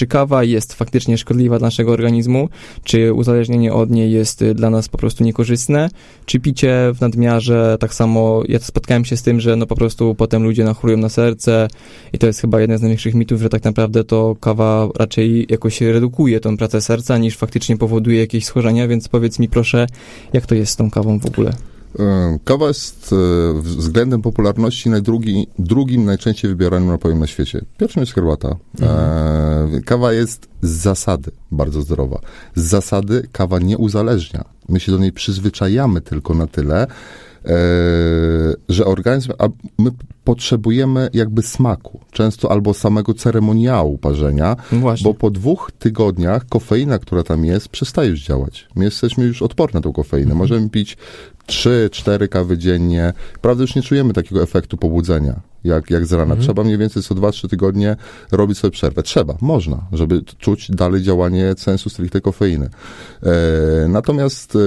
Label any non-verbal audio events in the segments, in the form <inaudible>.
czy kawa jest faktycznie szkodliwa dla naszego organizmu, czy uzależnienie od niej jest y, dla nas po prostu niekorzystne, czy picie w nadmiarze, tak samo ja spotkałem się z tym, że no po prostu potem ludzie nachorują na serce i to jest chyba jeden z największych mitów, że tak naprawdę to kawa raczej jakoś redukuje tą pracę serca, niż faktycznie powoduje jakieś schorzenia, więc powiedz mi proszę, jak to jest z tą kawą w ogóle? E, Kawa jest e, względem popularności najdrugi, drugim najczęściej wybieranym napojem na świecie. Pierwszym jest herbata. E, kawa jest z zasady bardzo zdrowa. Z zasady kawa nie uzależnia. My się do niej przyzwyczajamy tylko na tyle, że organizm, a my potrzebujemy jakby smaku, często albo samego ceremoniału parzenia, No bo po dwóch tygodniach kofeina, która tam jest, przestaje już działać. My jesteśmy już odporni na tą kofeinę. Możemy pić 3-4 kawy dziennie. Prawda, już nie czujemy takiego efektu pobudzenia, jak, jak z rana. Trzeba mniej więcej co 2-3 tygodnie robić sobie przerwę. Trzeba, można, żeby czuć dalej działanie sensu stricte kofeiny. E, natomiast e,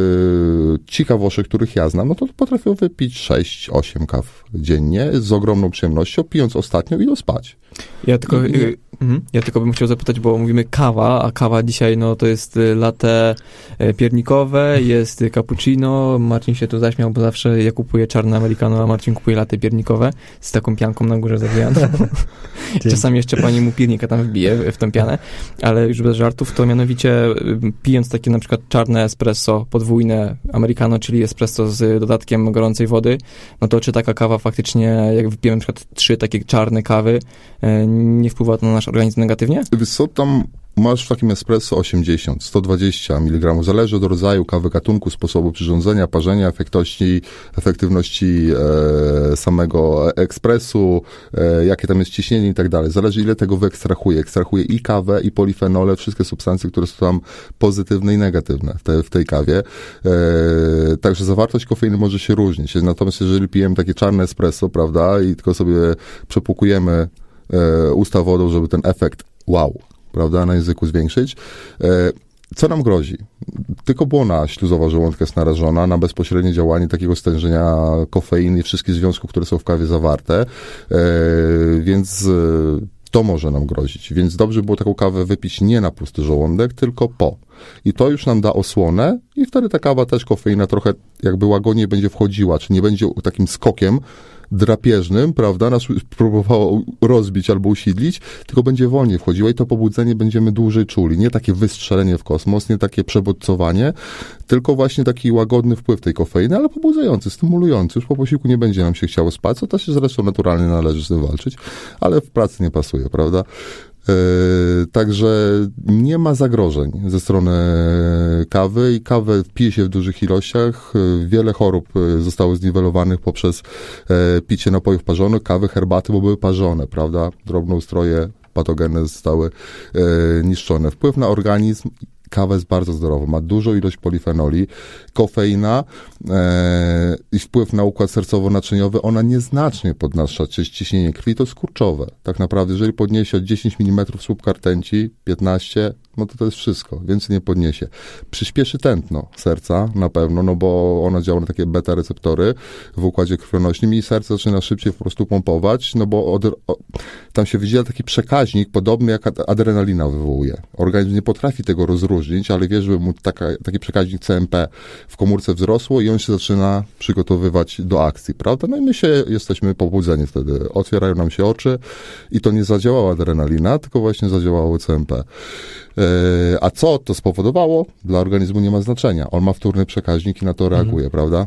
ci kawosze, których ja znam, no to potrafią wypić 6-8 kaw dziennie z ogromną przyjemnością, pijąc ostatnią idą spać. Ja tylko, y, mhm. Ja tylko bym chciał zapytać, bo mówimy kawa, a kawa dzisiaj no to jest y, latte y, piernikowe, jest y, cappuccino, Marcin się tu zaśmiał, bo zawsze ja kupuję czarne americano, a Marcin kupuje latte piernikowe. Z taką pianką na górze zawijane. <laughs> Czasami jeszcze pani mu piernika tam wbije w- tą pianę, ale już bez żartów, to mianowicie y, pijąc takie na przykład czarne espresso podwójne americano, czyli espresso z dodatkiem gorącej wody, no to czy taka kawa faktycznie, jak wypijemy na przykład trzy takie czarne kawy, nie wpływa to na nasz organizm negatywnie? Co, tam masz w takim espresso 80, 120 mg, zależy od rodzaju kawy, gatunku, sposobu przyrządzenia, parzenia, efektywności, efektywności e, samego ekspresu, e, jakie tam jest ciśnienie i tak dalej. Zależy ile tego wyekstrahuje. Ekstrahuje i kawę, i polifenole, wszystkie substancje, które są tam pozytywne i negatywne w, te, w tej kawie. E, także zawartość kofeiny może się różnić. Natomiast jeżeli pijemy takie czarne espresso, prawda, i tylko sobie przepłukujemy e, usta wodą, żeby ten efekt wow, prawda, na języku zwiększyć. E, co nam grozi? Tylko błona śluzowa żołądka jest narażona na bezpośrednie działanie takiego stężenia kofeiny i wszystkich związków, które są w kawie zawarte, e, więc to może nam grozić. Więc dobrze było taką kawę wypić nie na pusty żołądek, tylko po. I to już nam da osłonę i wtedy ta kawa też kofeina trochę jakby łagodniej będzie wchodziła, czy nie będzie takim skokiem drapieżnym, prawda, nas próbowało rozbić albo usidlić, tylko będzie wolniej wchodziła i to pobudzenie będziemy dłużej czuli. Nie takie wystrzelenie w kosmos, nie takie przebodźcowanie, tylko właśnie taki łagodny wpływ tej kofeiny, ale pobudzający, stymulujący. Już po posiłku nie będzie nam się chciało spać, co też zresztą naturalnie należy z tym walczyć, ale w pracy nie pasuje, prawda? Yy, także nie ma zagrożeń ze strony kawy i kawę pije się w dużych ilościach. Yy, Wiele chorób yy, zostało zniwelowanych poprzez picie napojów parzonych, kawy, herbaty, bo były parzone, prawda? Drobnoustroje patogenne zostały niszczone. Wpływ na organizm kawa jest bardzo zdrowa, ma dużą ilość polifenoli, kofeina e, i wpływ na układ sercowo-naczyniowy, ona nieznacznie podnasza ci- ciśnienie krwi, to jest kurczowe. Tak naprawdę, jeżeli podniesie od 10 mm słupka rtęci, 15, no to to jest wszystko, więcej nie podniesie. Przyspieszy tętno serca na pewno, no bo ona działa na takie beta receptory w układzie krwionośnym i serce zaczyna szybciej po prostu pompować, no bo od, o, tam się wydziela taki przekaźnik podobny jak ad- adrenalina wywołuje. Organizm nie potrafi tego rozróżnić, ale wie, żeby mu taka, taki przekaźnik CMP w komórce wzrosło i on się zaczyna przygotowywać do akcji, prawda? No i my się jesteśmy pobudzeni wtedy. Otwierają nam się oczy i to nie zadziałała adrenalina, tylko właśnie zadziałało CMP. E, A co to spowodowało? Dla organizmu nie ma znaczenia. On ma wtórny przekaźnik i na to reaguje, prawda?